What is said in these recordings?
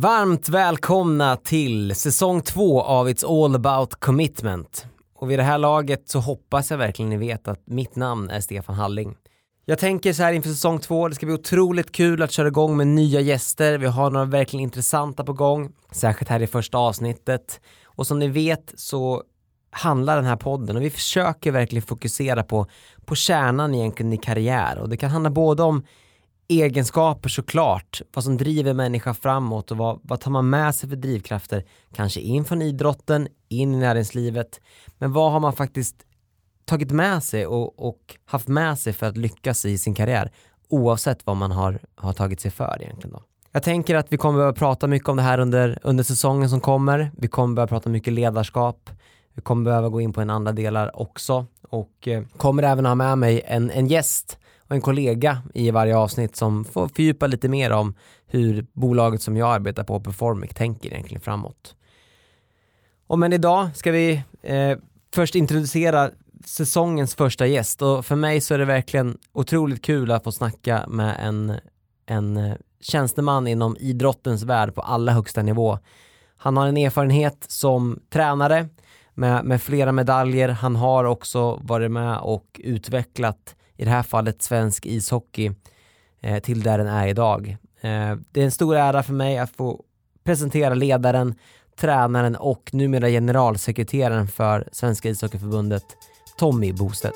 Varmt välkomna till säsong två av It's All About Commitment. Och vid det här laget så hoppas jag verkligen ni vet att mitt namn är Stefan Halling. Jag tänker så här inför säsong två, det ska bli otroligt kul att köra igång med nya gäster. Vi har några verkligen intressanta på gång, särskilt här i första avsnittet. Och som ni vet så handlar den här podden och vi försöker verkligen fokusera på, på kärnan egentligen i karriär och det kan handla både om egenskaper såklart, vad som driver människa framåt och vad, vad tar man med sig för drivkrafter, kanske in från idrotten, in i näringslivet, men vad har man faktiskt tagit med sig och, och haft med sig för att lyckas i sin karriär, oavsett vad man har, har tagit sig för egentligen då. Jag tänker att vi kommer behöva prata mycket om det här under, under säsongen som kommer. Vi kommer behöva prata mycket ledarskap. Vi kommer behöva gå in på en andra delar också och eh, kommer även ha med mig en, en gäst och en kollega i varje avsnitt som får fördjupa lite mer om hur bolaget som jag arbetar på, Performic, tänker egentligen framåt. Och men idag ska vi eh, först introducera säsongens första gäst och för mig så är det verkligen otroligt kul att få snacka med en, en eh, tjänsteman inom idrottens värld på allra högsta nivå. Han har en erfarenhet som tränare med, med flera medaljer. Han har också varit med och utvecklat i det här fallet svensk ishockey eh, till där den är idag. Eh, det är en stor ära för mig att få presentera ledaren, tränaren och numera generalsekreteraren för Svenska ishockeyförbundet, Tommy Bostedt.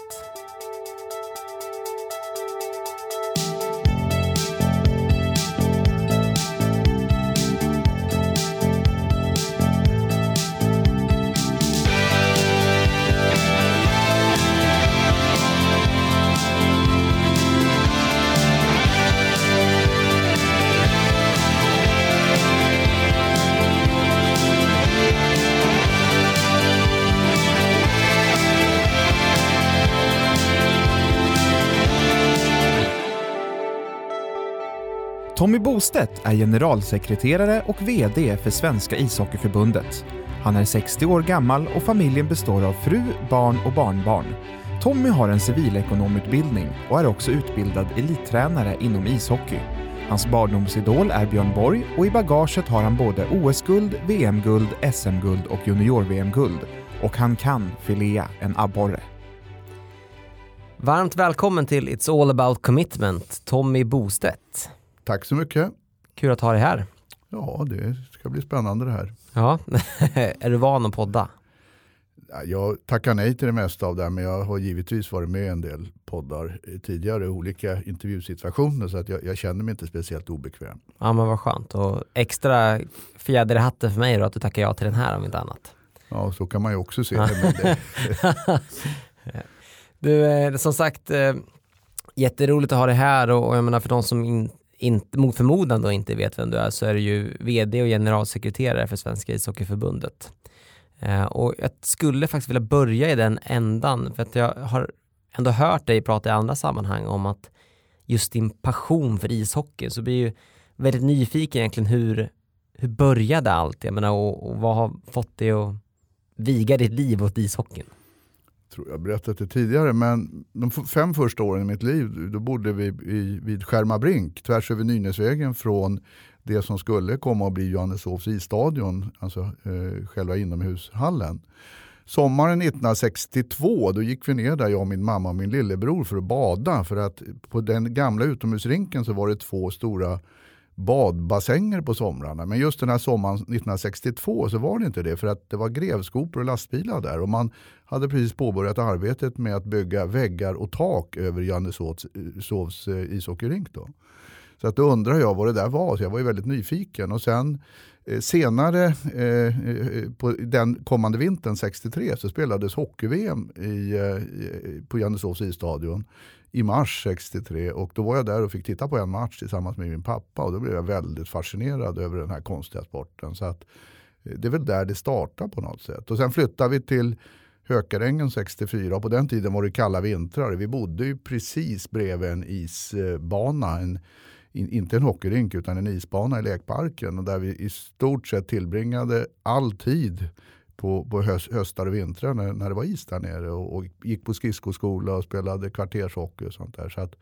Tommy Bostedt är generalsekreterare och VD för Svenska ishockeyförbundet. Han är 60 år gammal och familjen består av fru, barn och barnbarn. Tommy har en civilekonomutbildning och är också utbildad elittränare inom ishockey. Hans barndomsidol är Björn Borg och i bagaget har han både OS-guld, VM-guld, SM-guld och junior-VM-guld. Och han kan filea en abborre. Varmt välkommen till It's All About Commitment, Tommy Bostedt. Tack så mycket. Kul att ha dig här. Ja, det ska bli spännande det här. Ja, är du van att podda? Jag tackar nej till det mesta av det, men jag har givetvis varit med i en del poddar tidigare, olika intervjusituationer, så att jag, jag känner mig inte speciellt obekväm. Ja, men vad skönt. Och extra fjäder i hatten för mig då, att du tackar ja till den här om inte annat. Ja, så kan man ju också se det. det. du, eh, som sagt, eh, jätteroligt att ha dig här och, och jag menar för de som in, inte, mot förmodan då inte vet vem du är så är du ju vd och generalsekreterare för Svenska ishockeyförbundet. Eh, och jag skulle faktiskt vilja börja i den ändan för att jag har ändå hört dig prata i andra sammanhang om att just din passion för ishockey så blir ju väldigt nyfiken egentligen hur, hur började allt? Jag menar och, och vad har fått dig att viga ditt liv åt ishockeyn? Tror jag berättat det tidigare, men de fem första åren i mitt liv då bodde vi i, vid Skärmarbrink tvärs över Nynäsvägen från det som skulle komma att bli Johanneshovs isstadion, alltså eh, själva inomhushallen. Sommaren 1962 då gick vi ner där, jag, och min mamma och min lillebror för att bada. För att på den gamla utomhusrinken så var det två stora badbassänger på somrarna. Men just den här sommaren 1962 så var det inte det för att det var grävskopor och lastbilar där och man hade precis påbörjat arbetet med att bygga väggar och tak över Jannesovs eh, Sovs eh, ishockeyrink. Då. Så att då undrar jag vad det där var, så jag var ju väldigt nyfiken. Och sen eh, senare eh, på den kommande vintern 63 så spelades hockey-VM i, eh, på Jannesås isstadion i mars 63 och då var jag där och fick titta på en match tillsammans med min pappa och då blev jag väldigt fascinerad över den här konstiga sporten. Så att, eh, det är väl där det startar på något sätt. Och sen flyttade vi till Hökarängen 64 och på den tiden var det kalla vintrar. Vi bodde ju precis bredvid en isbana, en, inte en hockeyrink utan en isbana i lekparken och där vi i stort sett tillbringade all tid på, på höst, höstar och vintrar när, när det var is där nere och, och gick på skridskoskola och spelade kvartershockey och sånt där. Så att,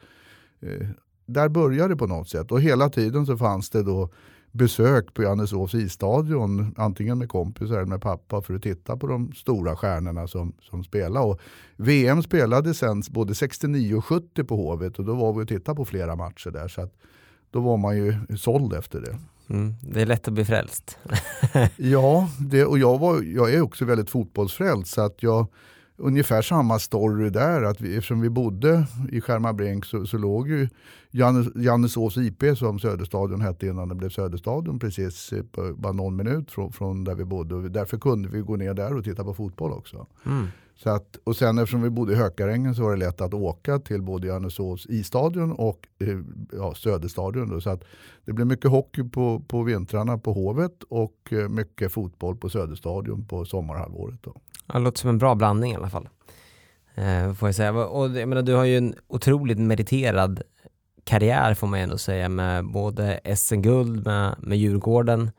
eh, där började det på något sätt och hela tiden så fanns det då besök på Johanneshovs isstadion, antingen med kompisar eller med pappa för att titta på de stora stjärnorna som, som spelade. Och VM spelade sen både 69 och 70 på Hovet och då var vi och tittade på flera matcher där. Så att då var man ju såld efter det. Mm, det är lätt att bli frälst. ja, det, och jag, var, jag är också väldigt fotbollsfrälst så att jag ungefär samma story där. Att vi, eftersom vi bodde i Skärmarbrink så, så låg ju Jannes, Jannesås IP som Söderstadion hette innan det blev Söderstadion precis bara någon minut från, från där vi bodde. Och därför kunde vi gå ner där och titta på fotboll också. Mm. Så att, och sen eftersom vi bodde i Hökarängen så var det lätt att åka till både Johanneshovs isstadion och eh, ja, Söderstadion. Då. Så att det blev mycket hockey på, på vintrarna på Hovet och eh, mycket fotboll på Söderstadion på sommarhalvåret. Då. Ja, det låter som en bra blandning i alla fall. Eh, får jag säga. Och, jag menar, du har ju en otroligt meriterad karriär får man ändå säga med både SM-guld med, med Djurgården.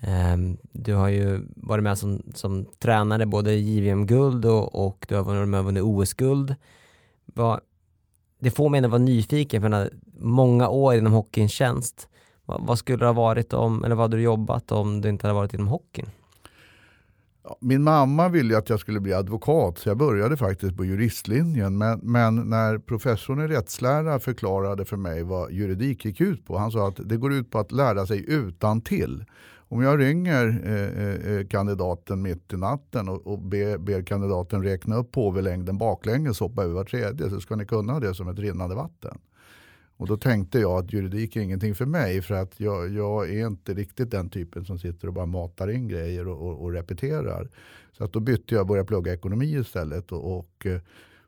Ehm, du har ju varit med som, som tränare både i JVM-guld och, och, du har varit med och vunnit OS-guld. Det får mig att vara nyfiken för många år inom hockeyns tjänst. Vad, vad skulle det ha varit om, eller vad hade du jobbat om du inte hade varit inom hockeyn? Min mamma ville att jag skulle bli advokat så jag började faktiskt på juristlinjen. Men, men, när professorn i rättslära förklarade för mig vad juridik gick ut på. Han sa att det går ut på att lära sig utan till. Om jag ringer eh, eh, eh, kandidaten mitt i natten och, och ber, ber kandidaten räkna upp påvelängden baklänges hoppa över var tredje så ska ni kunna det som ett rinnande vatten. Och då tänkte jag att juridik är ingenting för mig för att jag, jag är inte riktigt den typen som sitter och bara matar in grejer och, och, och repeterar. Så att då bytte jag och började plugga ekonomi istället och, och eh,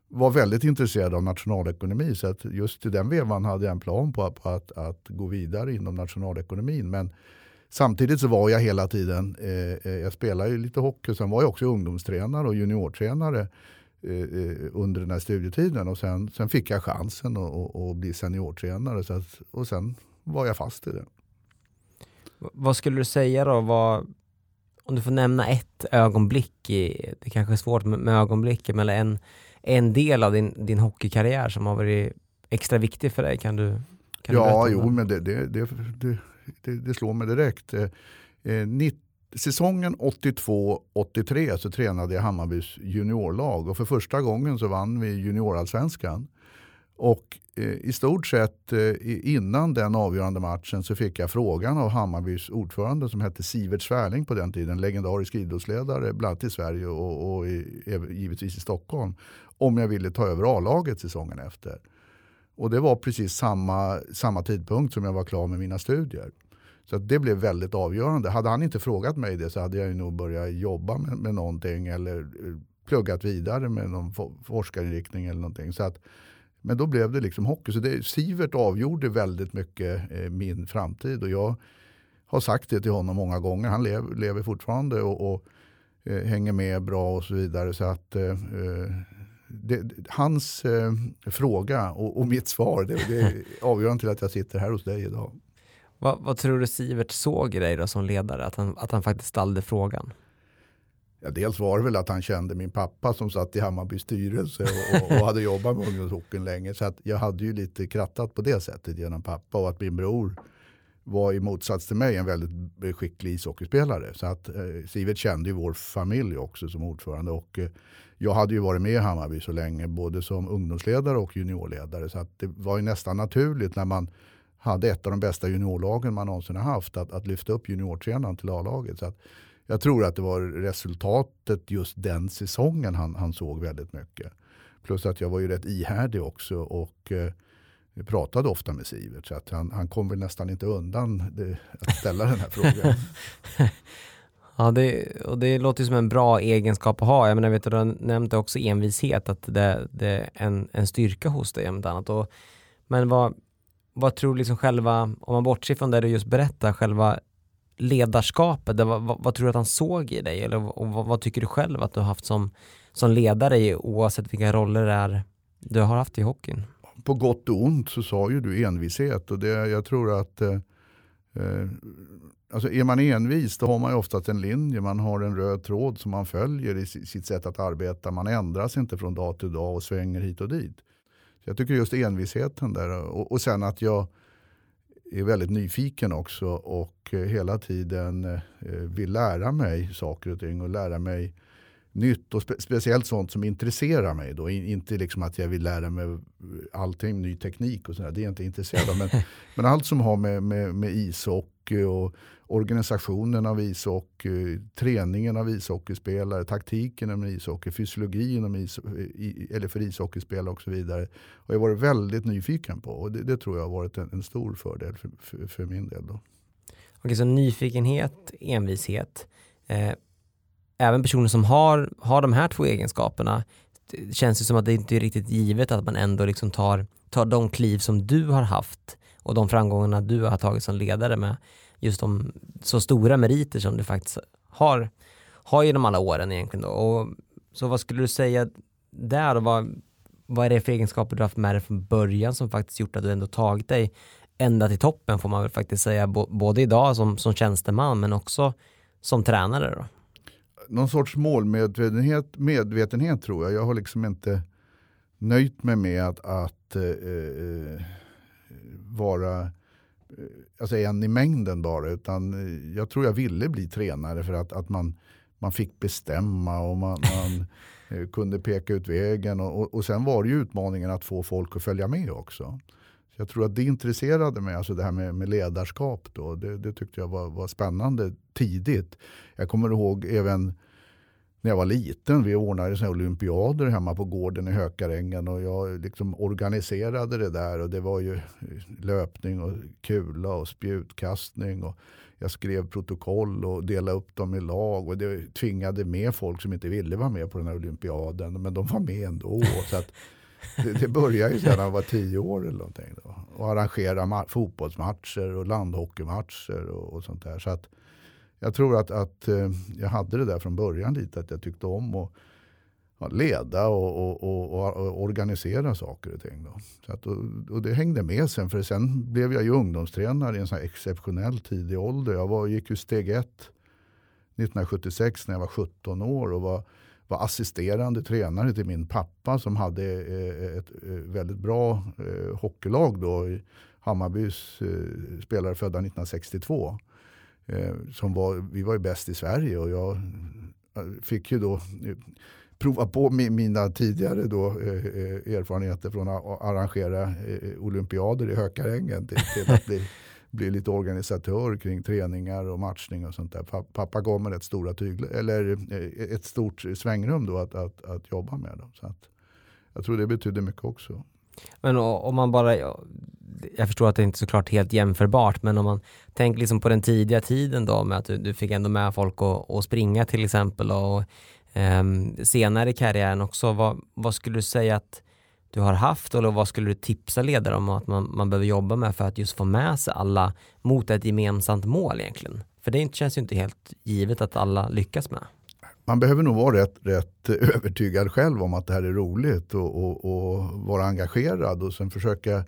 var väldigt intresserad av nationalekonomi. Så att just i den vevan hade jag en plan på, på att, att, gå vidare inom nationalekonomin. Men samtidigt så var jag hela tiden, eh, eh jag spelade ju lite hockey, sen var jag också ungdomstränare och juniortränare Eh, eh, under den här studietiden. Och sen, sen fick jag chansen att bli seniortränare så att, och sen var jag fast i det. Vad skulle du säga då? Vad, om du får nämna ett ögonblick, i, det kanske är svårt med, med ögonblicken, men en, en del av din, din hockeykarriär som har varit extra viktig för dig, kan du? Kan ja, jo, men det, det, det, det, det slår mig direkt. Eh, eh 90 säsongen 82-83 så tränade jag Hammarbys juniorlag och för första gången så vann vi juniorallsvenskan. Och eh, i stort sett eh, innan den avgörande matchen så fick jag frågan av Hammarbys ordförande som hette Sivert Svärling på den tiden, legendarisk idrottsledare bland annat i Sverige och, och i, givetvis i Stockholm, om jag ville ta över A-laget säsongen efter. Och det var precis samma, samma tidpunkt som jag var klar med mina studier. Så det blev väldigt avgörande. Hade han inte frågat mig det så hade jag nog börjat jobba med, med någonting eller eh, pluggat vidare med någon forskarinriktning eller någonting. Så att, men då blev det liksom hockey. Så det, Sivert avgjorde väldigt mycket eh, min framtid. Och jag har sagt det till honom många gånger. Han lev, lever fortfarande och, och eh, hänger med bra och så vidare. Så att eh, eh det, hans eh, fråga och, och, mitt svar det, det är avgörande till att jag sitter här hos dig idag. Vad, vad, tror du Sivert såg i dig då som ledare? Att han, att han faktiskt ställde frågan? Ja, dels var det väl att han kände min pappa som satt i Hammarbys styrelse och, och, och hade jobbat med ungdomshockeyn länge. Så att jag hade ju lite krattat på det sättet genom pappa och att min bror var i motsats till mig en väldigt skicklig ishockeyspelare. Så att eh, Sivert kände ju vår familj också som ordförande. Och, eh, jag hade ju varit med i Hammarby så länge, både som ungdomsledare och juniorledare. Så att det var ju nästan naturligt när man hade ett av de bästa juniorlagen man någonsin har haft att, att lyfta upp juniortränaren till A-laget. Så jag tror att det var resultatet just den säsongen han, han såg väldigt mycket. Plus att jag var ju rätt ihärdig också och eh, pratade ofta med Sivert. Så att han, han kom väl nästan inte undan det, att ställa den här frågan. Ja, det, och det låter som en bra egenskap att ha. Jag menar, vet du, du nämnde också envishet, att det, det är en, en styrka hos dig. Annat. Och, men vad, vad tror du liksom själva, om man bortser från det du just berättar, själva ledarskapet, det, vad, vad, vad, tror du att han såg i dig? Eller vad, vad, tycker du själv att du har haft som, som ledare i, oavsett vilka roller det är du har haft i hockeyn? På gott och ont så sa ju du envishet och det, jag tror att eh, eh, alltså är man envis då har man ju oftast en linje, man har en röd tråd som man följer i sitt sätt att arbeta. Man ändras inte från dag till dag och svänger hit och dit. Så jag tycker just envisheten där och, och sen att jag är väldigt nyfiken också och eh, hela tiden eh, vill lära mig saker och ting och lära mig nytt och spe speciellt sånt som intresserar mig. Då. Inte liksom att jag vill lära mig allting, ny teknik och sådär. Det är jag inte intresserad av. Men, men allt som har med, med, med ishockey och organisationen av ishockey, träningen av ishockeyspelare, taktiken inom ishockey, fysiologin inom is, eller för ishockeyspelare och så vidare. Och jag varit väldigt nyfiken på och det, det tror jag har varit en, en stor fördel för, för, för, min del. Då. Okej, så nyfikenhet, envishet. Eh, även personer som har, har de här två egenskaperna det känns det som att det inte är riktigt givet att man ändå liksom tar, tar de kliv som du har haft och de framgångarna du har tagit som ledare med just de så stora meriter som du faktiskt har, har genom alla åren egentligen. Då. Och, så vad skulle du säga där och vad, vad är det för egenskaper du har haft med dig från början som faktiskt gjort att du ändå tagit dig ända till toppen får man väl faktiskt säga, både idag som, som tjänsteman men också som tränare då? Någon sorts målmedvetenhet medvetenhet tror jag. Jag har liksom inte nöjt mig med att, att eh, eh, vara Eh, alltså en i mängden bara. Utan eh, jag tror jag ville bli tränare för att, att man, man fick bestämma och man, man kunde peka ut vägen. Och, och, och, sen var det ju utmaningen att få folk att följa med också. Så jag tror att det intresserade mig, alltså det här med, med ledarskap. Då, det, det tyckte jag var, var spännande tidigt. Jag kommer ihåg även när jag var liten. Vi ordnade såna olympiader hemma på gården i Hökarängen och jag liksom organiserade det där. och Det var ju löpning och kula och spjutkastning. Och jag skrev protokoll och delade upp dem i lag. och Det tvingade med folk som inte ville vara med på den här olympiaden. Men de var med ändå. Så att det, det började ju sedan han var tio år eller någonting. Då. Och arrangera fotbollsmatcher och landhockeymatcher och, och sånt där. Så att, jag tror att, att eh, jag hade det där från början lite, att jag tyckte om att ja, leda och, och, och, och, organisera saker och ting. Då. Så att, och, det hängde med sen, för sen blev jag ju ungdomstränare i en sån här exceptionell tidig ålder. Jag var, gick ju steg ett 1976 när jag var 17 år och var, var assisterande tränare till min pappa som hade eh, ett eh, väldigt bra eh, hockeylag då. Hammarbys eh, spelare födda 1962. Eh, som var, vi var ju bäst i Sverige och jag eh, fick ju då prova på mina tidigare då, erfarenheter från att arrangera olympiader i Hökarängen till, till att bli, bli lite organisatör kring träningar och matchning och sånt där. Pappa gav mig ett, stora tyglar eller eh, ett stort svängrum då att, att, att jobba med. dem. Så att jag tror det betydde mycket också. Men om man bara, jag förstår att det inte är såklart helt jämförbart, men om man tänker liksom på den tidiga tiden då med att du, du fick ändå med folk att, att springa till exempel och eh, senare i karriären också, vad, vad, skulle du säga att du har haft eller vad skulle du tipsa ledare om att man, man behöver jobba med för att just få med sig alla mot ett gemensamt mål egentligen? För det känns ju inte helt givet att alla lyckas med man behöver nog vara rätt, rätt övertygad själv om att det här är roligt och, och, och, vara engagerad och sen försöka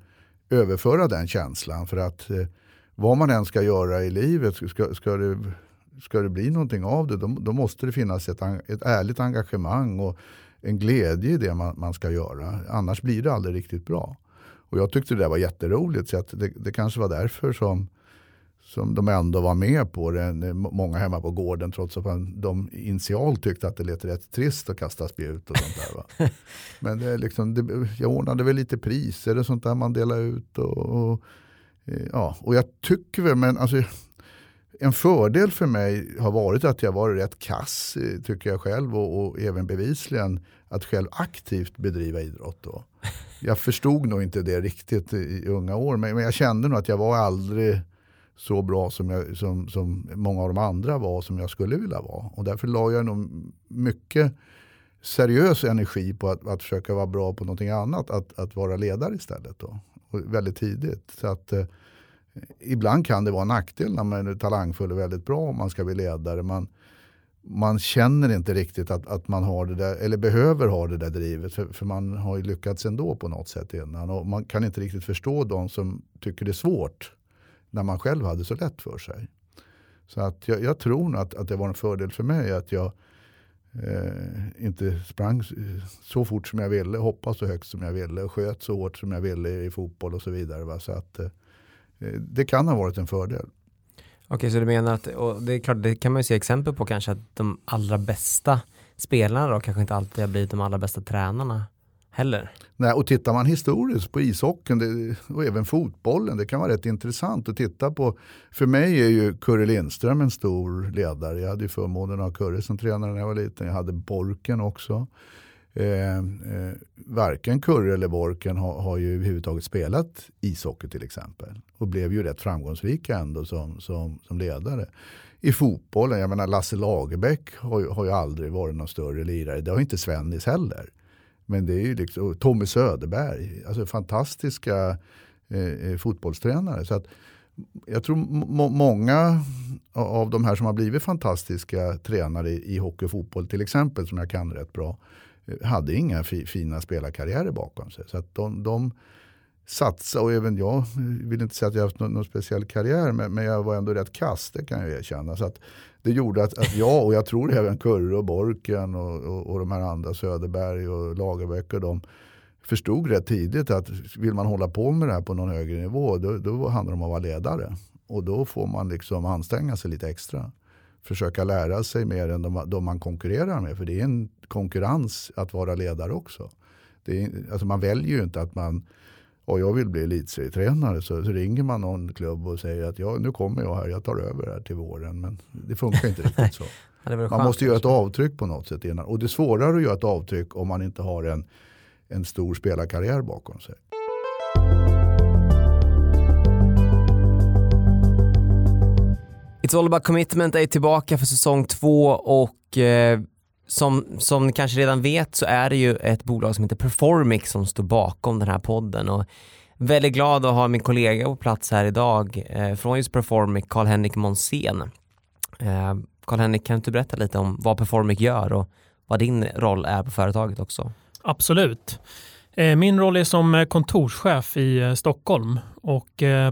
överföra den känslan. För att eh, vad man än ska göra i livet, ska, ska, det, ska det bli någonting av det, då, då måste det finnas ett, ett ärligt engagemang och en glädje i det man, man, ska göra. Annars blir det aldrig riktigt bra. Och jag tyckte det där var jätteroligt så att det, det kanske var därför som som de ändå var med på det. Många hemma på gården trots att de initialt tyckte att det lät rätt trist att kasta spjut och sånt där. Va? Men det är liksom, det, jag ordnade väl lite priser och sånt där man delar ut. Och, och eh, ja, och jag tycker väl, men alltså, en fördel för mig har varit att jag varit rätt kass, tycker jag själv. Och, och även bevisligen att själv aktivt bedriva idrott. Då. Jag förstod nog inte det riktigt i unga år, men, men jag kände nog att jag var aldrig så bra som, jag, som, som många av de andra var som jag skulle vilja vara. Och därför la jag nog mycket seriös energi på att, att försöka vara bra på någonting annat. Att, att vara ledare istället. Då. Och väldigt tidigt. Så att, eh, ibland kan det vara en nackdel när man är talangfull och väldigt bra om man ska bli ledare. Man, man känner inte riktigt att, att man har det där, eller behöver ha det där drivet. För, för man har ju lyckats ändå på något sätt innan. Och man kan inte riktigt förstå de som tycker det är svårt när man själv hade så lätt för sig. Så att jag, jag tror att, att det var en fördel för mig att jag eh, inte sprang så fort som jag ville, hoppade så högt som jag ville och sköt så hårt som jag ville i fotboll och så vidare. Va? Så att, Eh, det kan ha varit en fördel. Okej, så du menar att, och det är klart, det kan man ju se exempel på kanske, att de allra bästa spelarna då kanske inte alltid har blivit de allra bästa tränarna heller. Nej, och tittar man historiskt på ishockeyn det, och även fotbollen, det kan vara rätt intressant att titta på. För mig är ju Curre Lindström en stor ledare. Jag hade ju förmånen att ha Curre som tränare när jag var liten. Jag hade Borken också. Eh, eh, varken Kurre eller Borken har, har ju överhuvudtaget spelat ishockey till exempel. Och blev ju rätt framgångsrika ändå som, som, som ledare. I fotbollen, jag menar Lasse Lagerbäck har, har ju aldrig varit någon större lirare. Det har inte Svennis heller. Men det är ju liksom, Tommy Söderberg, alltså fantastiska eh, eh, fotbollstränare. Så att, jag tror många av de här som har blivit fantastiska tränare i, i hockey och fotboll till exempel, som jag kan rätt bra, eh, hade inga fi, fina spelarkarriärer bakom sig. Så att de, de Satsa och även jag eh, vill inte säga att jag haft någon, någon speciell karriär, men, men, jag var ändå rätt kass, det kan jag erkänna. Så att det gjorde att, att jag, och jag tror även Kurre och Borken och, och, och de här andra, Söderberg och Lagerbäck och de förstod rätt tidigt att vill man hålla på med det här på någon högre nivå då, då handlar det om att vara ledare. Och då får man liksom anstränga sig lite extra. Försöka lära sig mer än de, de man konkurrerar med. För det är en konkurrens att vara ledare också. Det är, alltså man väljer ju inte att man och jag vill bli elitserietränare så, så ringer man någon klubb och säger att ja, nu kommer jag här, jag tar över här till våren. Men det funkar inte riktigt så. man måste göra ett avtryck på något sätt innan. Och det är svårare att göra ett avtryck om man inte har en, en stor spelarkarriär bakom sig. It's all about commitment är tillbaka för säsong två och eh, som, som ni kanske redan vet så är det ju ett bolag som heter Performix som står bakom den här podden och väldigt glad att ha min kollega på plats här idag eh, från just Performic, Karl-Henrik Monsén. Eh, Karl-Henrik, kan du berätta lite om vad Performic gör och vad din roll är på företaget också? Absolut. Eh, min roll är som eh, kontorschef i eh, Stockholm och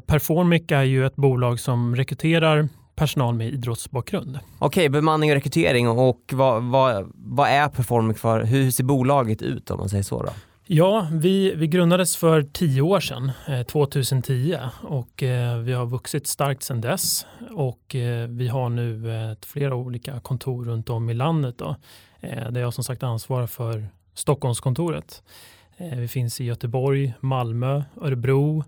Performic är ju ett bolag som rekryterar personal med idrottsbakgrund. Okej, bemanning och rekrytering och vad, vad, vad är Performic för, hur ser bolaget ut om man säger så då? Ja, vi, vi grundades för tio år sedan, eh, 2010 och eh, vi har vuxit starkt sedan dess och eh, vi har nu eh, flera olika kontor runt om i landet då, eh, där jag som sagt ansvarar för Stockholmskontoret. Eh, vi finns i Göteborg, Malmö, Örebro,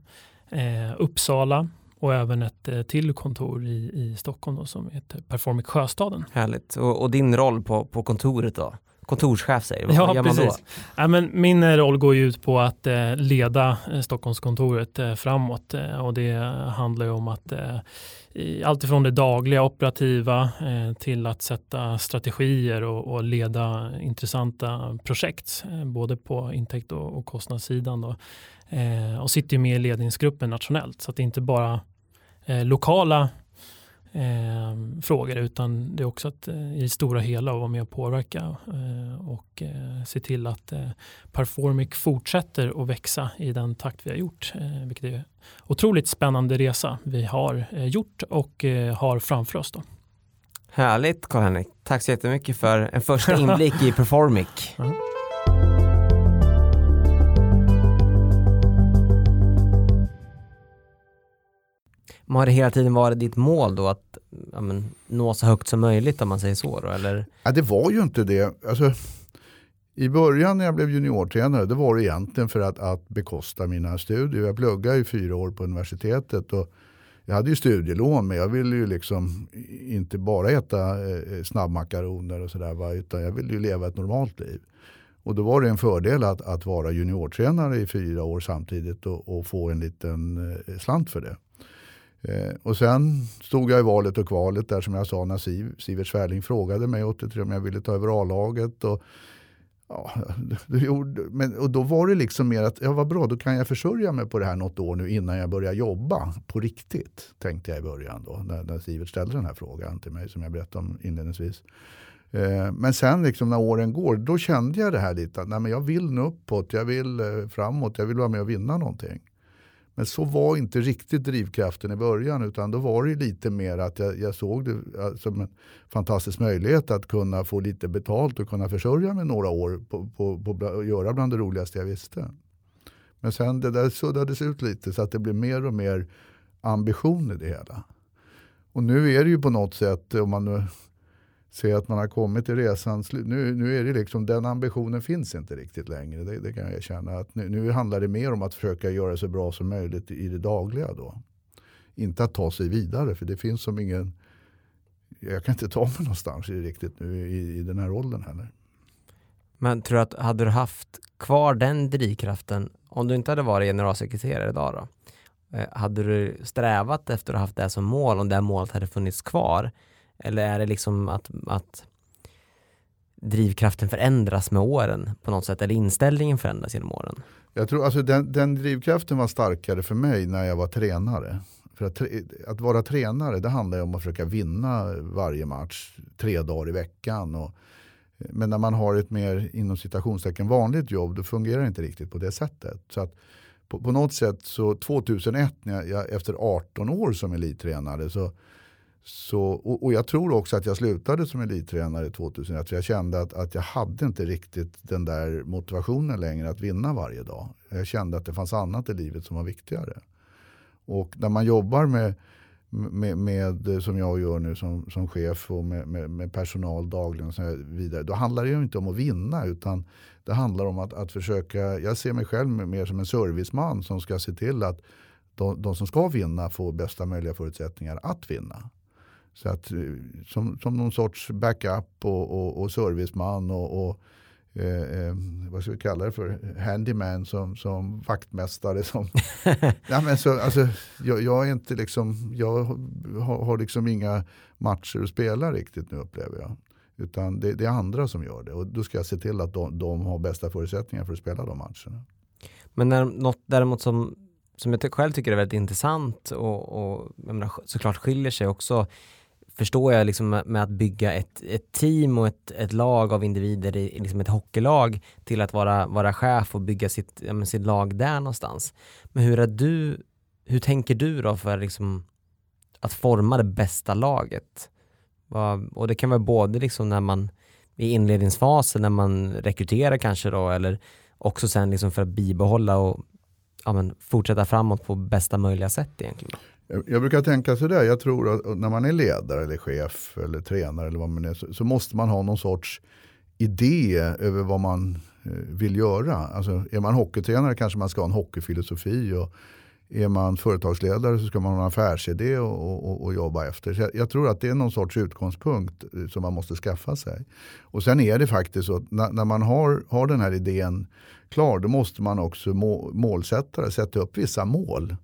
Uppsala och även ett eh, till kontor i, i Stockholm då, som heter Performic Sjöstaden. Härligt. Och, och, din roll på, på kontoret då? Kontorschef säger du, ja, precis. Ja, men min eh, roll går ju ut på att eh, leda eh, Stockholmskontoret eh, framåt eh, och det handlar ju om att i allt ifrån det dagliga operativa till att sätta strategier och, och leda intressanta projekt både på intäkt och, och kostnadssidan. Då. och sitter ju med i ledningsgruppen nationellt så att det inte bara eh, lokala eh, frågor utan det är också att eh, i det stora hela vara med och påverka eh, och eh, se till att eh, Performic fortsätter att växa i den takt vi har gjort. Vilket är otroligt spännande resa vi har gjort och har framför oss. Då. Härligt Karl-Henrik. Tack så jättemycket för en första inblick i Performic. Men har det hela tiden varit ditt mål då att ja, men, nå så högt som möjligt om man säger så? Då, eller? Ja, det var ju inte det. Alltså, I början när jag blev juniortränare det var det egentligen för att, att bekosta mina studier. Jag pluggade i fyra år på universitetet. och jag hade ju studielån men jag ville ju liksom inte bara äta eh, snabbmakaroner och sådär utan jag ville ju leva ett normalt liv. Och då var det en fördel att, att vara juniortränare i fyra år samtidigt och, och få en liten eh, slant för det. Eh, och sen stod jag i valet och kvalet där som jag sa när Siv, Sivert Svärling frågade mig 83 om jag ville ta över A-laget. Och, ja, men, och då var det liksom mer att, ja vad bra, då kan jag försörja mig på det här något år nu innan jag börjar jobba på riktigt. Tänkte jag i början då, när, när Sivert ställde den här frågan till mig som jag berättade om inledningsvis. Eh, men sen liksom när åren går, då kände jag det här lite, att nej, men jag vill nu uppåt, jag vill eh, framåt, jag vill vara med och vinna någonting. Men så var inte riktigt drivkraften i början utan då var det lite mer att jag, jag såg det som en fantastisk möjlighet att kunna få lite betalt och kunna försörja mig några år på, på, på att göra bland det roligaste jag visste. Men sen det där suddades ut lite så att det blev mer och mer ambition i det hela. Och nu är det ju på något sätt, om man Se att man har kommit till resans slut, nu, nu är det liksom, den ambitionen finns inte riktigt längre. Det, det kan jag erkänna. Att nu, nu, handlar det mer om att försöka göra det så bra som möjligt i det dagliga. Då. Inte att ta sig vidare, för det finns som ingen, jag kan inte ta mig någonstans riktigt nu i, i den här åldern heller. Men tror du att, hade du haft kvar den drivkraften om du inte hade varit generalsekreterare idag då? Eh, hade du strävat efter att ha haft det som mål om det målet hade funnits kvar? Eller är det liksom att, att drivkraften förändras med åren på något sätt? Eller inställningen förändras genom åren? Jag tror alltså den, den drivkraften var starkare för mig när jag var tränare. För att, att vara tränare det handlar om att försöka vinna varje match tre dagar i veckan. Och, men när man har ett mer inom citationstecken vanligt jobb då fungerar det inte riktigt på det sättet. Så att på, på något sätt så 2001 när jag, efter 18 år som elittränare så, så, och, och, jag tror också att jag slutade som elittränare 2001 för jag kände att, att jag hade inte riktigt den där motivationen längre att vinna varje dag. Jag kände att det fanns annat i livet som var viktigare. Och när man jobbar med med, med, som jag gör nu som, som chef och med, med, med personal dagligen och så vidare. Då handlar det ju inte om att vinna utan det handlar om att, att försöka, jag ser mig själv mer som en serviceman som ska se till att de, de som ska vinna får bästa möjliga förutsättningar att vinna. Så att, eh, som, som någon sorts backup och, och, och serviceman och, och eh, eh, vad ska vi kalla det för, handyman som, som vaktmästare. Som, ja, men så, alltså, jag, jag, är inte liksom, jag har, har liksom inga matcher att spela riktigt nu upplever jag. Utan det, det, är andra som gör det och då ska jag se till att de, de har bästa förutsättningar för att spela de matcherna. Men när, något däremot som, som jag själv tycker är väldigt intressant och, och menar, såklart skiljer sig också förstår jag liksom med att bygga ett, ett team och ett, ett lag av individer i liksom ett hockeylag till att vara, vara chef och bygga sitt, ja, sitt lag där någonstans. Men hur är du, hur tänker du då för liksom att forma det bästa laget? Och det kan vara både liksom när man i inledningsfasen när man rekryterar kanske då eller också sen liksom för att bibehålla och ja, men, fortsätta framåt på bästa möjliga sätt egentligen. Jag brukar tänka sådär, jag tror att när man är ledare eller chef eller tränare eller vad man är så, så måste man ha någon sorts idé över vad man eh, vill göra. Alltså, är man hockeytränare kanske man ska ha en hockeyfilosofi och är man företagsledare så ska man ha en affärsidé och, och, och jobba efter. Så jag, jag, tror att det är någon sorts utgångspunkt eh, som man måste skaffa sig. Och sen är det faktiskt så att när, när man har, har den här idén klar då måste man också må, målsätta sätta upp vissa mål.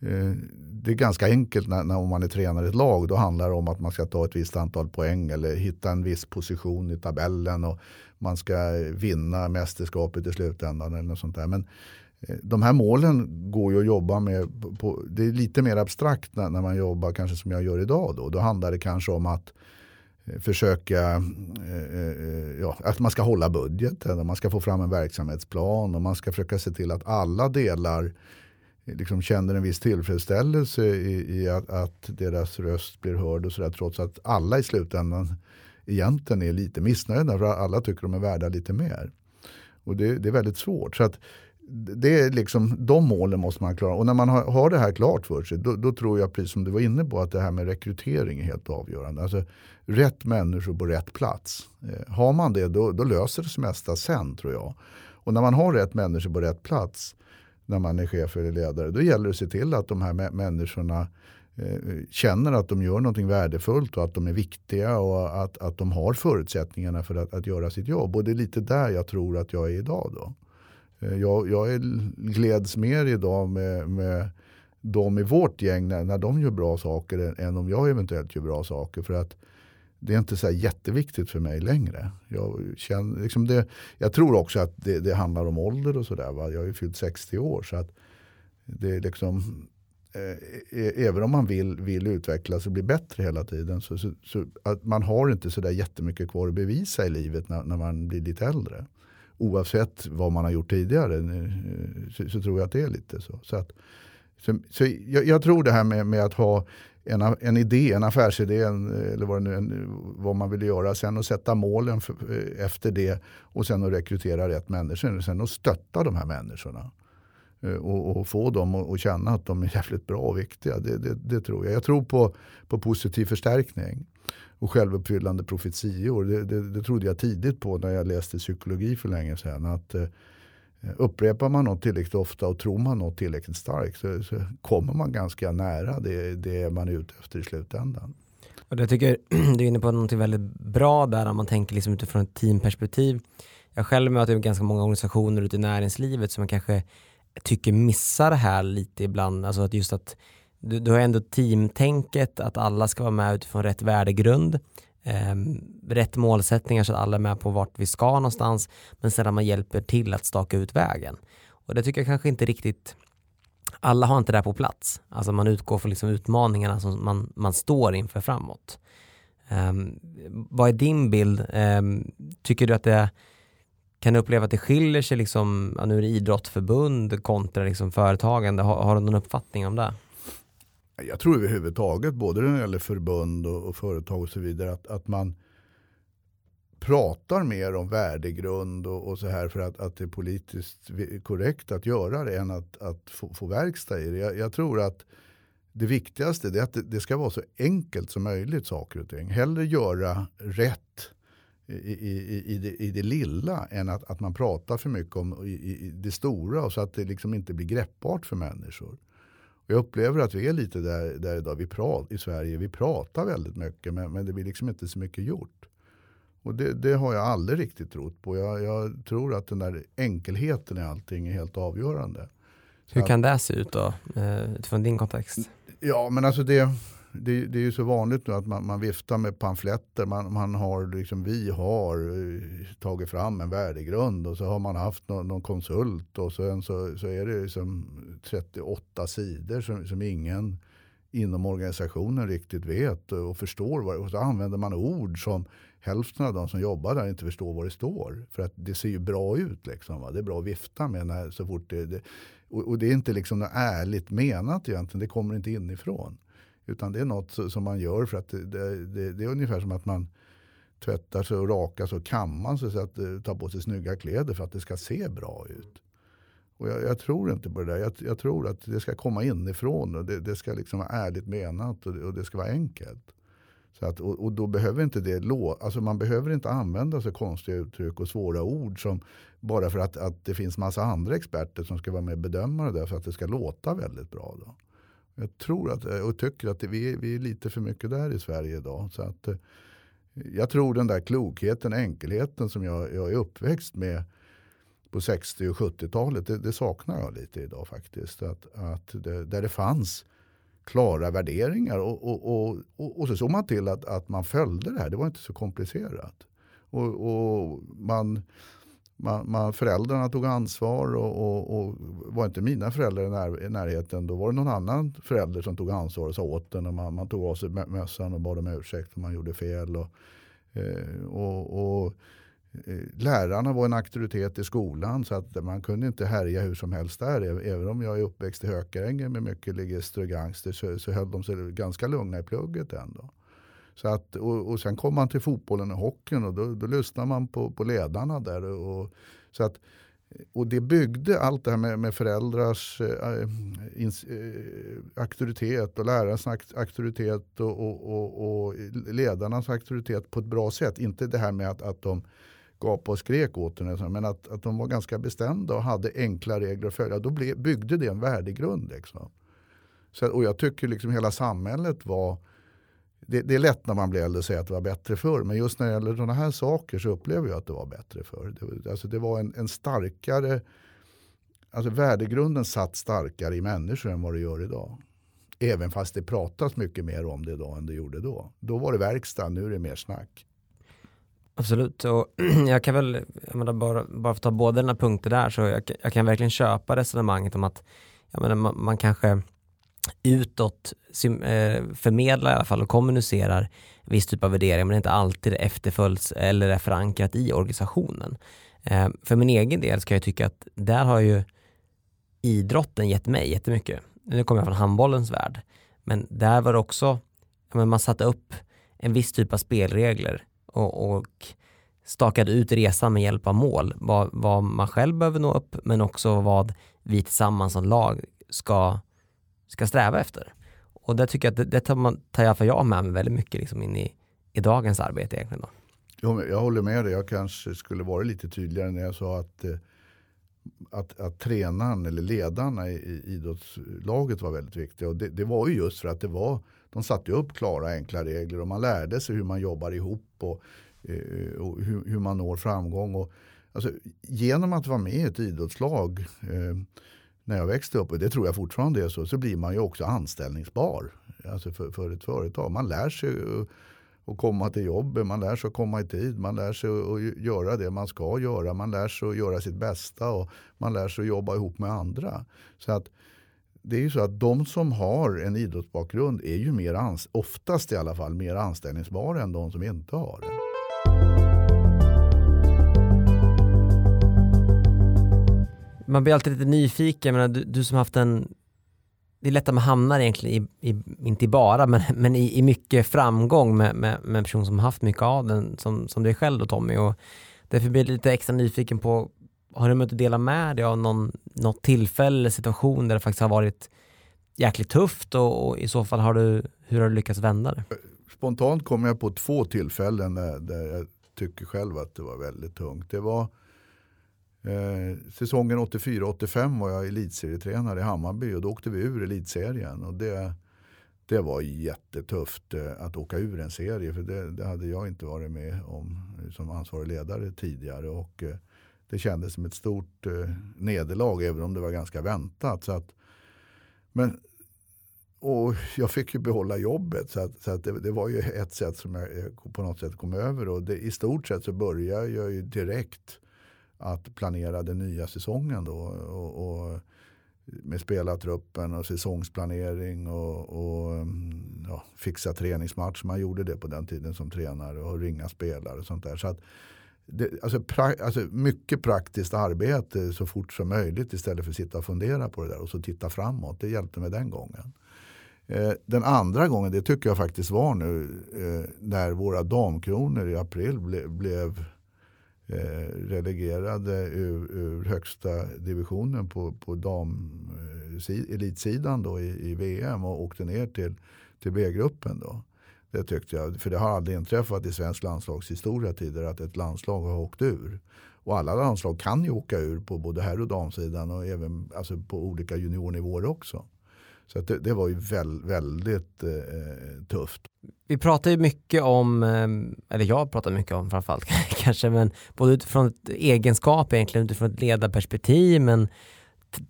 Eh, det är ganska enkelt när, när man är tränare i ett lag. Då handlar det om att man ska ta ett visst antal poäng eller hitta en viss position i tabellen och man ska vinna mästerskapet i slutändan. eller något sånt där. Men eh, de här målen går ju att jobba med. På, det är lite mer abstrakt när, när, man jobbar kanske som jag gör idag. Då, då handlar det kanske om att eh, försöka, ja, att man ska hålla budgeten, man ska få fram en verksamhetsplan och man ska försöka se till att alla delar liksom känner en viss tillfredsställelse i, i att, att, deras röst blir hörd och sådär trots att alla i slutändan egentligen är lite missnöjda för alla tycker de är värda lite mer. Och det, det är väldigt svårt. Så att det är liksom, de målen måste man klara. Och när man har, har det här klart för sig då, då, tror jag, precis som du var inne på, att det här med rekrytering är helt avgörande. Alltså, rätt människor på rätt plats. Eh, har man det då, då löser det sig mesta sen tror jag. Och när man har rätt människor på rätt plats när man är chef eller ledare. Då gäller det att se till att de här människorna eh, känner att de gör någonting värdefullt och att de är viktiga och att, att de har förutsättningarna för att, att göra sitt jobb. Och det är lite där jag tror att jag är idag. Då. Eh, jag, jag är, gläds mer idag med, med de i vårt gäng när, när de gör bra saker än, än om jag eventuellt gör bra saker. För att det är inte så jätteviktigt för mig längre. Jag, känner, liksom det, jag tror också att det, det handlar om ålder och sådär. Jag har ju fyllt 60 år. så att det är liksom, eh, e-, Även om man vill, vill utvecklas och bli bättre hela tiden så, så, så att man har inte så där jättemycket kvar att bevisa i livet när, när man blir lite äldre. Oavsett vad man har gjort tidigare eh, så, så tror jag att det är lite så. så, att, så, så jag, jag, tror det här med, med att ha en, en idé, en affärsidé en, eller vad, nu, en, vad man vill göra. Sen att sätta målen för, eh, efter det och sen att rekrytera rätt människor. Sen att stötta de här människorna. Eh, och, och, få dem att känna att de är jävligt bra och viktiga. Det, det, det, tror jag. Jag tror på, på positiv förstärkning och självuppfyllande profetior. Det, det, det trodde jag tidigt på när jag läste psykologi för länge sedan. Att, eh, Eh, upprepar man något tillräckligt ofta och tror man något tillräckligt starkt så, så kommer man ganska nära det, det man är ute efter i slutändan. Och jag tycker du är inne på något väldigt bra där om man tänker liksom utifrån ett teamperspektiv. Jag själv möter ganska många organisationer ute i näringslivet som jag kanske tycker missar det här lite ibland. Alltså att just att du, du har ändå teamtänket, att alla ska vara med utifrån rätt värdegrund, eh, rätt målsättningar så att alla är med på vart vi ska någonstans, men sedan man hjälper till att staka ut vägen. Och det tycker jag kanske inte riktigt alla har inte det här på plats. Alltså man utgår från liksom utmaningarna som man, man står inför framåt. Um, vad är din bild? Um, tycker du att det kan du uppleva att det skiljer sig, liksom, ja, nu är det idrottsförbund kontra liksom företagande. Har, har, du någon uppfattning om det? Jag tror överhuvudtaget, både när det gäller förbund och, och företag och så vidare, att, att man pratar mer om värdegrund och, och så här för att, att det är politiskt korrekt att göra det än att, att få, få verkstad i det. Jag, jag tror att det viktigaste är att det, det, ska vara så enkelt som möjligt saker och ting. Hellre göra rätt i, i, i, det, i det lilla än att, att man pratar för mycket om i, i det stora och så att det liksom inte blir greppbart för människor. Jag upplever att vi är lite där, där idag. Vi pratar, I Sverige vi pratar väldigt mycket men, men det blir liksom inte så mycket gjort. Och det, det, har jag aldrig riktigt trott på. Jag, jag, tror att den där enkelheten i allting är helt avgörande. Hur kan det se ut då, eh, utifrån din kontext? Ja, men alltså det, det, det är ju så vanligt nu att man, man viftar med pamfletter. Man, man, har, liksom, vi har eh, tagit fram en värdegrund och så har man haft någon, någon konsult och sen så, så är det liksom 38 sidor som, som ingen inom organisationen riktigt vet och förstår. och så använder man ord som hälften av de som jobbar där inte förstår vad det står. För att det ser ju bra ut. Liksom, va? Det är bra att vifta med när, så fort det, det och, och, det är inte liksom något ärligt menat egentligen. Det kommer inte inifrån. Utan det är något som man gör för att det, det, det är ungefär som att man tvättar sig och rakar sig och kammar sig så att ta tar på sig snygga kläder för att det ska se bra ut. Och jag, jag, tror inte på det där. Jag, jag, tror att det ska komma inifrån och det, det ska liksom vara ärligt menat och det, och det ska vara enkelt. Så att, och, och, då behöver inte det alltså man behöver inte använda så konstiga uttryck och svåra ord som bara för att, att det finns massa andra experter som ska vara med och bedöma det där för att det ska låta väldigt bra. Då. Jag tror att, eh, och tycker att vi, vi är lite för mycket där i Sverige idag. Så att, eh, jag tror den där klokheten, enkelheten som jag, jag är uppväxt med på 60 och 70-talet, det, det, saknar jag lite idag faktiskt. Att, att det, där det fanns klara värderingar och, och, och, och, och så såg man till att, att man följde det här. Det var inte så komplicerat. Och, och man, man, man, föräldrarna tog ansvar och, och, och, var inte mina föräldrar i, när, i närheten då var det någon annan förälder som tog ansvar och sa åt den. Och man, man tog av sig mössan och bad om ursäkt om man gjorde fel. Och, eh, och, och Eh, lärarna var en auktoritet i skolan så att man kunde inte härja hur som helst där. Även om jag är uppväxt i Hökarängen med mycket ligister och gangster så, så höll de sig ganska lugna i plugget ändå. Så att, och, och sen kom man till fotbollen och hockeyn och då, då lyssnade man på, på ledarna där. Och, så att, och det byggde allt det här med, med föräldrars äh, ins, äh, auktoritet och lärarnas auktoritet och, och, och, och, ledarnas auktoritet på ett bra sätt. Inte det här med att, att de gapade och skrek åt henne. Men att, att de var ganska bestämda och hade enkla regler att följa. Då ble, byggde det en värdegrund. Liksom. Så, och jag tycker liksom hela samhället var det, det, är lätt när man blir äldre att säga att det var bättre förr. Men just när det gäller sådana här saker så upplever jag att det var bättre förr. Det, alltså det var en, en starkare, alltså värdegrunden satt starkare i människor än vad det gör idag. Även fast det pratas mycket mer om det idag än det gjorde då. Då var det verkstad, nu är det mer snack. Absolut, och jag kan väl, jag menar, bara, bara för att ta båda dina punkter där, så jag, jag kan verkligen köpa resonemanget om att jag menar, man, man kanske utåt eh, förmedlar i alla fall och kommunicerar viss typ av värderingar men inte alltid efterföljs eller är förankrat i organisationen. Eh, för min egen del ska jag tycka att där har ju idrotten gett mig jättemycket. Nu kommer jag från handbollens värld, men där var det också, man satte upp en viss typ av spelregler och, och stakade ut resan med hjälp av mål. Vad, vad, man själv behöver nå upp men också vad vi tillsammans som lag ska, ska sträva efter. Och det tycker jag att det, det tar, man, tar jag, för jag med mig väldigt mycket liksom in i, i dagens arbete egentligen. Då. Jag, jag håller med dig, jag kanske skulle varit lite tydligare när jag sa att eh, att, att tränaren eller ledarna i, i idrottslaget var väldigt viktiga. Och det, det, var ju just för att det var, de satte upp klara enkla regler och man lärde sig hur man jobbar ihop och, eh, och hur, hur, man når framgång. Och, alltså, genom att vara med i ett idrottslag eh, när jag växte upp, och det tror jag fortfarande är så, så blir man ju också anställningsbar alltså för, för ett företag. Man lär sig att komma till jobbet, man lär sig att komma i tid, man lär sig att göra det man ska göra, man lär sig att göra sitt bästa och man lär sig att jobba ihop med andra. Så att det är ju så att de som har en idrottsbakgrund är ju mer, oftast i alla fall, mer anställningsbara än de som inte har det. Man blir alltid lite nyfiken, men du, du som haft en det är lätt att man hamnar egentligen i, i inte bara, men, men i, i mycket framgång med, med, med en person som haft mycket av den, som, som dig själv då Tommy. Och därför blir jag lite extra nyfiken på, har du möjlighet dela med dig av någon, något tillfälle eller situation där det faktiskt har varit jäkligt tufft och, och, i så fall har du, hur har du lyckats vända det? Spontant kommer jag på två tillfällen där, där jag tycker själv att det var väldigt tungt. Det var Eh, säsongen 84-85 var jag elitserietränare i Hammarby och då åkte vi ur elitserien. Och det, det var jättetufft eh, att åka ur en serie för det, det, hade jag inte varit med om som ansvarig ledare tidigare. Och, eh, det kändes som ett stort eh, nederlag även om det var ganska väntat. Så att, men, och jag fick ju behålla jobbet så, att, så att det, det, var ju ett sätt som jag på något sätt kom över. Och det, I stort sett så började jag ju direkt att planera den nya säsongen då. Och, och med spelartruppen och säsongsplanering och, och mm, ja, fixa träningsmatch. Man gjorde det på den tiden som tränare och ringa spelare och sånt där. Så att det, alltså, pra, alltså mycket praktiskt arbete så fort som möjligt istället för att sitta och fundera på det där och så titta framåt. Det hjälpte mig den gången. Eh, den andra gången, det tycker jag faktiskt var nu eh, när våra damkronor i april ble, blev Eh, relegerade ur, ur, högsta divisionen på, på dam, eh, elitsidan då i, i, VM och åkte ner till, till B-gruppen. Då. Det tyckte jag, för det har aldrig inträffat i svensk landslagshistoria tidigare att ett landslag har åkt ur. Och alla landslag kan ju åka ur på både herr och damsidan och även alltså på olika juniornivåer också. Så det, det, var ju väl, väldigt eh, tufft. Vi pratar ju mycket om, eh, eller jag pratar mycket om framförallt kanske, men både utifrån ett egenskap egentligen, utifrån ett ledarperspektiv, men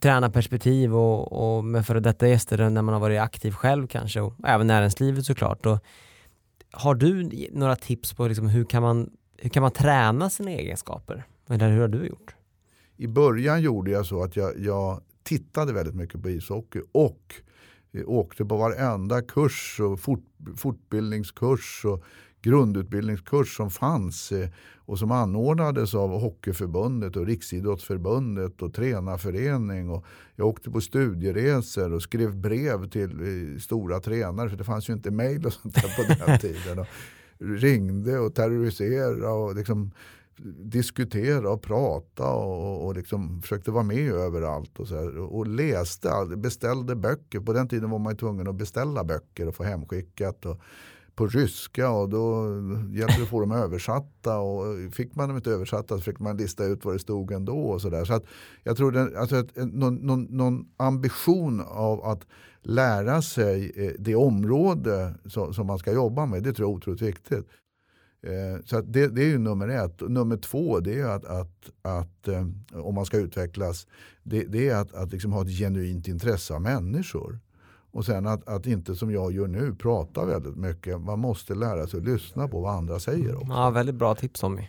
tränarperspektiv och, och med före detta gäster när man har varit aktiv själv kanske och även näringslivet såklart. Och har du några tips på liksom hur, kan man, hur kan man träna sina egenskaper? Eller hur har du gjort? I början gjorde jag så att jag, jag tittade väldigt mycket på ishockey och åkte på varenda kurs och fort, fortbildningskurs och grundutbildningskurs som fanns eh, och som anordnades av Hockeyförbundet och Riksidrottsförbundet och tränarförening. Och jag åkte på studieresor och skrev brev till eh, stora tränare för det fanns ju inte mejl och sånt där på den tiden. Och ringde och terroriserade och liksom diskutera och prata och, och liksom försökte vara med överallt. Och, så här, och läste, beställde böcker. På den tiden var man tvungen att beställa böcker och få hemskickat. Och, på ryska och då gällde det att få dem översatta. Och fick man dem inte översatta så fick man lista ut vad det stod ändå. Och så där. Så att jag tror den, alltså att eh, någon, någon, någon, ambition av att lära sig eh, det område som, som man ska jobba med, det tror jag är otroligt viktigt. Eh, så det, det, är ju nummer ett. Nummer två det är att, att, att eh, om man ska utvecklas, det, det är att, att liksom ha ett genuint intresse av människor. Och sen att, att inte som jag gör nu prata väldigt mycket. Man måste lära sig att lyssna på vad andra säger också. Ja, väldigt bra tips Tommy.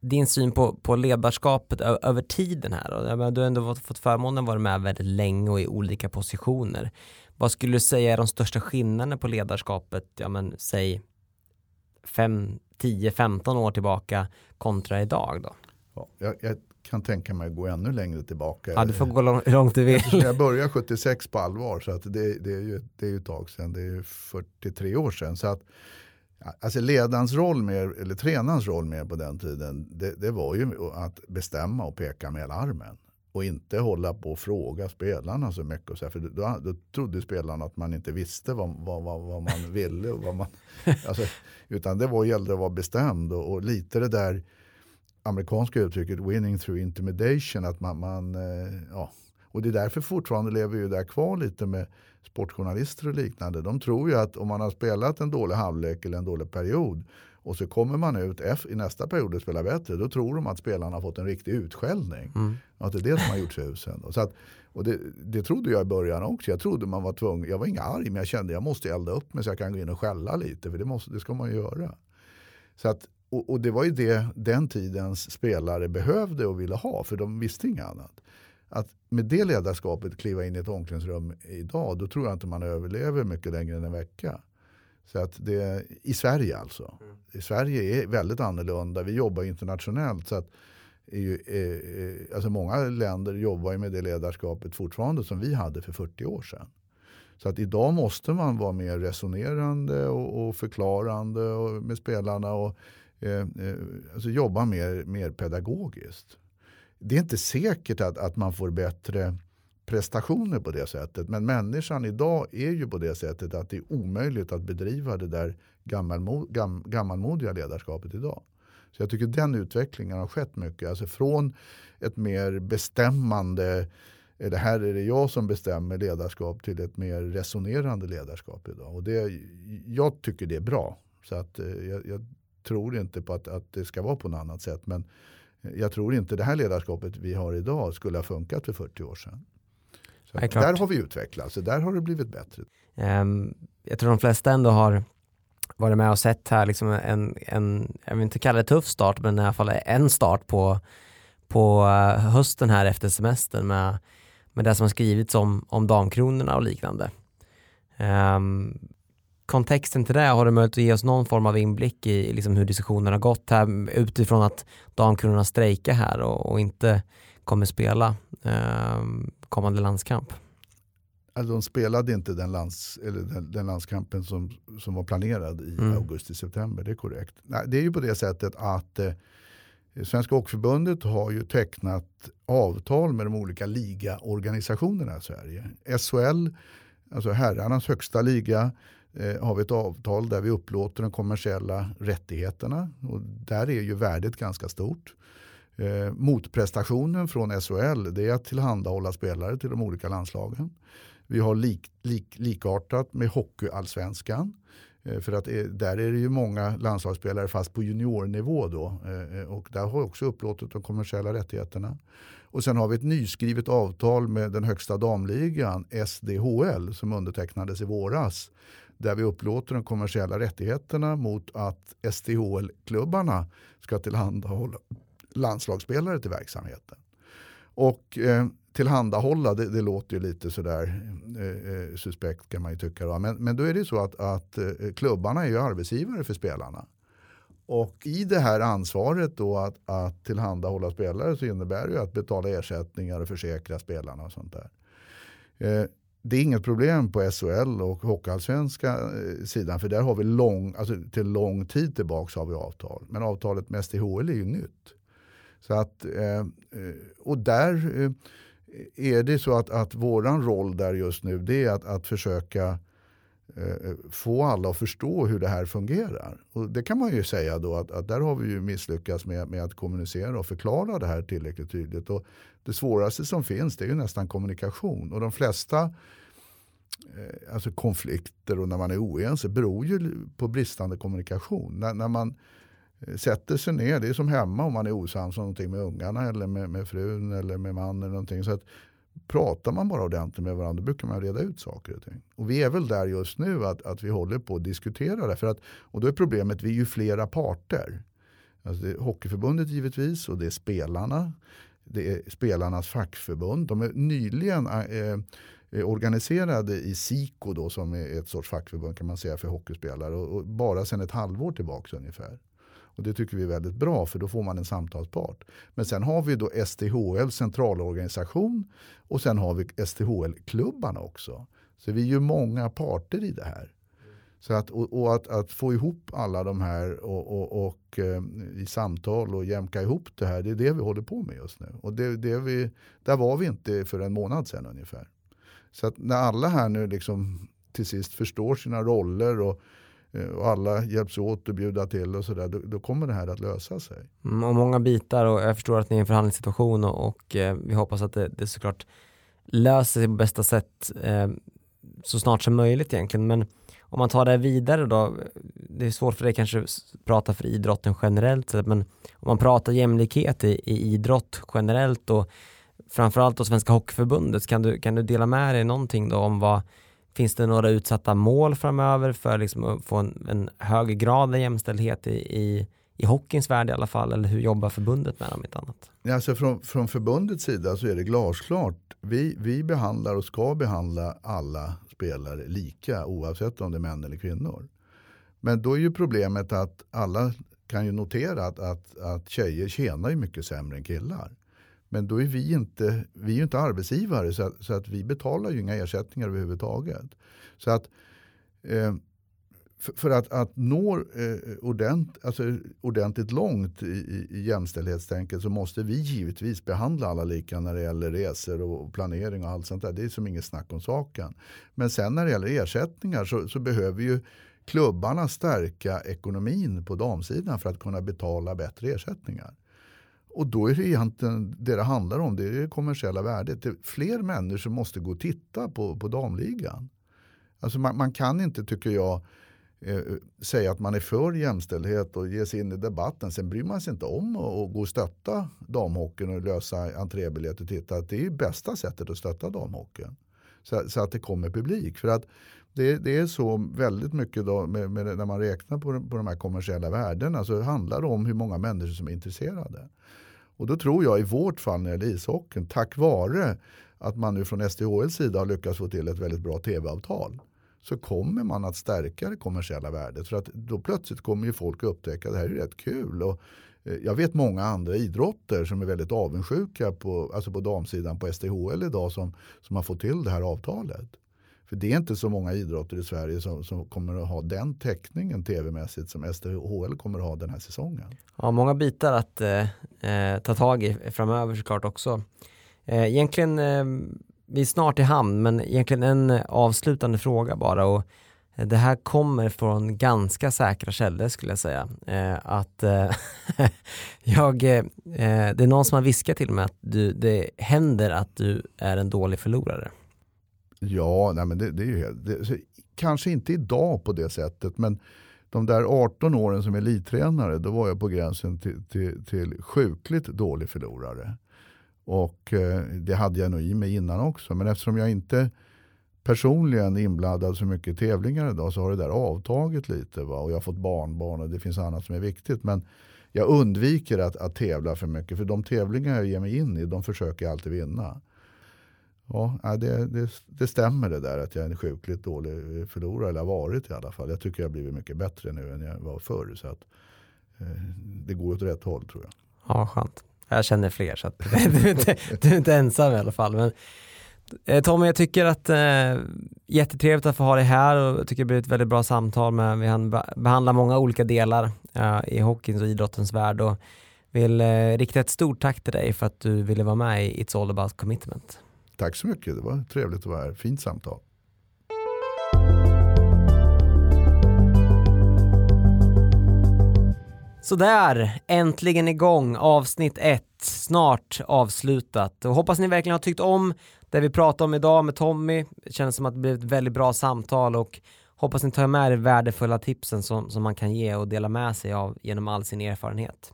Din syn på, på ledarskapet över tiden här. Då? Du har ändå fått förmånen att vara med väldigt länge och i olika positioner. Vad skulle du säga är de största skillnaderna på ledarskapet, ja men säg 5, 10, 15 år tillbaka kontra idag då? Ja, jag, jag, kan tänka mig att gå ännu längre tillbaka. Ja, du får gå lång, långt du vill. Jag började 76 på allvar så att det, det, är ju, det är ju ett tag sedan. Det är ju 43 år sedan. Så att, alltså ledarens roll, mer, eller tränarens roll mer på den tiden, det, det var ju att bestämma och peka med hela armen. Och inte hålla på och fråga spelarna så mycket. Så för då, då trodde spelarna att man inte visste vad, vad, vad, vad man ville. Och vad man, alltså, utan det var, gällde att vara bestämd och, och, lite det där amerikanska uttrycket winning through intimidation. Att man, man eh, ja. Och det är därför fortfarande lever ju där kvar lite med sportjournalister och liknande. De tror ju att om man har spelat en dålig halvlek eller en dålig period och så kommer man ut i nästa period och spelar bättre. Då tror de att spelarna har fått en riktig utskällning. Mm. Att det är det som har gjort susen. Så att, och det, det, trodde jag i början också. Jag trodde man var tvungen. Jag var inte arg men jag kände att jag måste elda upp mig så jag kan gå in och skälla lite. För det, måste, det ska man göra. Så att, och, och, det var ju det den tidens spelare behövde och ville ha. För de visste inget annat. Att med det ledarskapet kliva in i ett omklädningsrum idag. Då tror jag inte man överlever mycket längre än en vecka. Så att det, I Sverige alltså. Mm. I Sverige är väldigt annorlunda. Vi jobbar internationellt. så att ju, eh, alltså Många länder jobbar med det ledarskapet fortfarande som vi hade för 40 år sedan. Så att idag måste man vara mer resonerande och, och förklarande och, med spelarna och eh, eh, alltså jobba mer, mer pedagogiskt. Det är inte säkert att, att man får bättre prestationer på det sättet. Men människan idag är ju på det sättet att det är omöjligt att bedriva det där gammalmod, gam, gammalmodiga ledarskapet idag. Så jag tycker den utvecklingen har skett mycket. Alltså från ett mer bestämmande, det här är det jag som bestämmer ledarskap till ett mer resonerande ledarskap idag. Och det, jag tycker det är bra. Så att, eh, jag, jag tror inte på att, att det ska vara på något annat sätt. Men eh, jag tror inte det här ledarskapet vi har idag skulle ha funkat för 40 år sedan. Så där har vi utvecklats, så där har det blivit bättre. Um, jag tror de flesta ändå har varit med och sett här liksom en, en, jag vill inte kalla det tuff start, men i alla fall en start på, på eh, hösten här efter semestern med, med det som har skrivits om, om damkronorna och liknande. Um, kontexten till det, har du möjlighet att ge oss någon form av inblick i liksom hur diskussionen har gått här utifrån att damkronorna strejkar här och, och inte kommer spela um, kommande landskamp? Alltså de spelade inte den, lands, eller den, den landskampen som, som var planerad i mm. augusti-september, det är korrekt. Nej, det är ju på det sättet att eh, Svenska Åkförbundet har ju tecknat avtal med de olika ligaorganisationerna i Sverige. SHL, alltså herrarnas högsta liga, eh, har vi ett avtal där vi upplåter de kommersiella rättigheterna. Och där är ju värdet ganska stort. Eh, motprestationen från SHL det är att tillhandahålla spelare till de olika landslagen. Vi har lik, lik, likartat med hockeyallsvenskan. Eh, för att eh, där är det ju många landslagsspelare fast på juniornivå då. Eh, eh och där har också upplåtit de kommersiella rättigheterna. Och sen har vi ett nyskrivet avtal med den högsta damligan, SDHL, som undertecknades i våras. Där vi upplåter de kommersiella rättigheterna mot att SDHL-klubbarna ska tillhandahålla landslagsspelare till verksamheten. Och eh, tillhandahålla, det, det låter ju lite sådär eh, eh suspekt kan man ju tycka. Men, men då är det ju så att, att eh, klubbarna är ju arbetsgivare för spelarna. Och i det här ansvaret då att, att tillhandahålla spelare så innebär det ju att betala ersättningar och försäkra spelarna och sånt där. Eh, det är inget problem på SHL och Hockeyallsvenska eh, sidan för där har vi lång, alltså till lång tid tillbaka har vi avtal. Men avtalet med STHL är ju nytt. Så att, eh, eh, och där eh, är det så att, att våran roll där just nu det är att, att försöka eh, få alla att förstå hur det här fungerar. Och det kan man ju säga då att, att där har vi ju misslyckats med, med att kommunicera och förklara det här tillräckligt tydligt. Och det svåraste som finns det är ju nästan kommunikation. Och de flesta eh, alltså konflikter och när man är oense beror ju på bristande kommunikation. När, när man sätter sig ner, det är som hemma om man är osams om någonting med ungarna eller med, med frun eller med mannen. Eller någonting. Så att, pratar man bara ordentligt med varandra brukar man reda ut saker och ting. Och vi är väl där just nu att, att vi håller på att diskutera det. För att, och då är problemet, vi är ju flera parter. Alltså det är Hockeyförbundet givetvis och det är spelarna. Det är spelarnas fackförbund. De är nyligen eh, eh organiserade i SIKO då, som är ett sorts fackförbund kan man säga för hockeyspelare. Och, och bara sedan ett halvår tillbaka ungefär. Och Det tycker vi är väldigt bra för då får man en samtalspart. Men sen har vi då STHL centralorganisation och sen har vi STHL-klubbarna också. Så vi är ju många parter i det här. Så att, och, och att, att, få ihop alla de här och, och, och eh, i samtal och jämka ihop det här, det är det vi håller på med just nu. Och det, det vi, där var vi inte för en månad sedan ungefär. Så att när alla här nu liksom till sist förstår sina roller och, Eh, och alla hjälps åt och bjuda till och sådär, då, då, kommer det här att lösa sig. Mm, och många bitar och jag förstår att ni är i en förhandlingssituation och, och eh, vi hoppas att det, det såklart löser sig på bästa sätt eh, så snart som möjligt egentligen. Men om man tar det vidare då, det är svårt för dig kanske att prata för idrotten generellt, men om man pratar jämlikhet i, i idrott generellt och framförallt då Svenska Hockeyförbundet, kan du, kan du dela med dig någonting då om vad, finns det några utsatta mål framöver för liksom att få en, en högre grad av jämställdhet i, i, i hockeyns värld i alla fall, eller hur jobbar förbundet med dem? Inte annat? Alltså från, från förbundets sida så är det glasklart. Vi, vi behandlar och ska behandla alla spelare lika oavsett om det är män eller kvinnor. Men då är ju problemet att alla kan ju notera att, att, att tjejer tjänar ju mycket sämre än killar. Men då är vi inte, vi är inte arbetsgivare så att, så att vi betalar ju inga ersättningar överhuvudtaget. Så att eh, för att, att nå eh, ordent, alltså ordentligt långt i, i jämställdhetstänket så måste vi givetvis behandla alla lika när det gäller resor och planering och allt sånt där. Det är som inget snack om saken. Men sen när det gäller ersättningar så, så behöver ju klubbarna stärka ekonomin på damsidan för att kunna betala bättre ersättningar. Och då är det egentligen det det handlar om, det är det kommersiella värdet. Det fler människor måste gå och titta på, på damligan. Alltså man, man kan inte, tycker jag, eh, säga att man är för jämställdhet och ge sig in i debatten. Sen bryr man sig inte om att gå och stötta damhockeyn och lösa entrébiljetter. Titta, det är bästa sättet att stötta damhockeyn. Så, så, att det kommer publik. För att det, det är så väldigt mycket då med, med, när man räknar på, på de här kommersiella värdena så handlar det om hur många människor som är intresserade. Och då tror jag i vårt fall när det gäller ishockeyn, tack vare att man nu från SDHLs sida har lyckats få till ett väldigt bra tv-avtal så kommer man att stärka det kommersiella värdet. För att då plötsligt kommer ju folk att upptäcka att det här är rätt kul. Och eh, jag vet många andra idrotter som är väldigt avundsjuka på, alltså på damsidan på SDHL idag som, som har fått till det här avtalet. För det är inte så många idrotter i Sverige som, som kommer att ha den täckningen tv-mässigt som SDHL kommer att ha den här säsongen. Ja, många bitar att eh, eh, ta tag i framöver såklart också. Eh, egentligen, eh, vi är snart i hamn, men egentligen en avslutande fråga bara. Och det här kommer från ganska säkra källor skulle jag säga. Eh, att eh, jag, eh, det är någon som har viskat till mig att du, det händer att du är en dålig förlorare. Ja, nej men det, det är ju det, kanske inte idag på det sättet, men de där 18 åren som elittränare, då var jag på gränsen till, till, till sjukligt dålig förlorare. Och eh, det hade jag nog i mig innan också. Men eftersom jag inte personligen är inblandad så mycket i tävlingar idag så har det där avtagit lite. Va? Och jag har fått barnbarn och det finns annat som är viktigt. Men jag undviker att, att tävla för mycket. För de tävlingar jag ger mig in i, de försöker jag alltid vinna. Ja, det, det, det, stämmer det där att jag är en sjukligt dålig förlorare, eller har varit i alla fall. Jag tycker jag har blivit mycket bättre nu än jag var förr. Så att, eh, det går åt rätt håll tror jag. Ja, skönt. Jag känner fler så att, du, är inte, du är inte ensam i alla fall. Men, eh, Tommy, jag tycker att eh, jättetrevligt att få ha dig här och jag tycker det blir ett väldigt bra samtal. Med, vi hann behandla många olika delar eh, i hockeyns och idrottens värld och vill eh, rikta ett stort tack till dig för att du ville vara med i It's All About Commitment. Tack så mycket, det var trevligt att vara här. Fint samtal. Sådär, äntligen igång avsnitt 1. snart avslutat. Och hoppas ni verkligen har tyckt om det vi pratade om idag med Tommy. Det känns som att det blev ett väldigt bra samtal och hoppas ni tar med er värdefulla tipsen som, som man kan ge och dela med sig av genom all sin erfarenhet.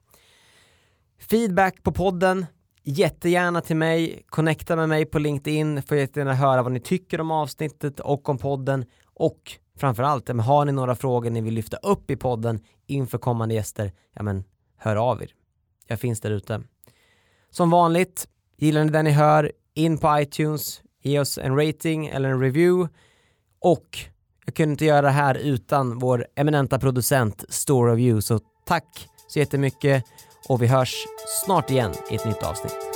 Feedback på podden, jättegärna till mig, connecta med mig på LinkedIn, får jättegärna höra vad ni tycker om avsnittet och om podden. Och framförallt, har ni några frågor ni vill lyfta upp i podden inför kommande gäster, ja men hör av er. Jag finns där ute. Som vanligt, gillar ni det ni hör, in på iTunes, ge oss en rating eller en review. Och jag kunde inte göra det här utan vår eminenta producent Store of You, så tack så jättemycket och vi hörs snart igen i ett nytt avsnitt.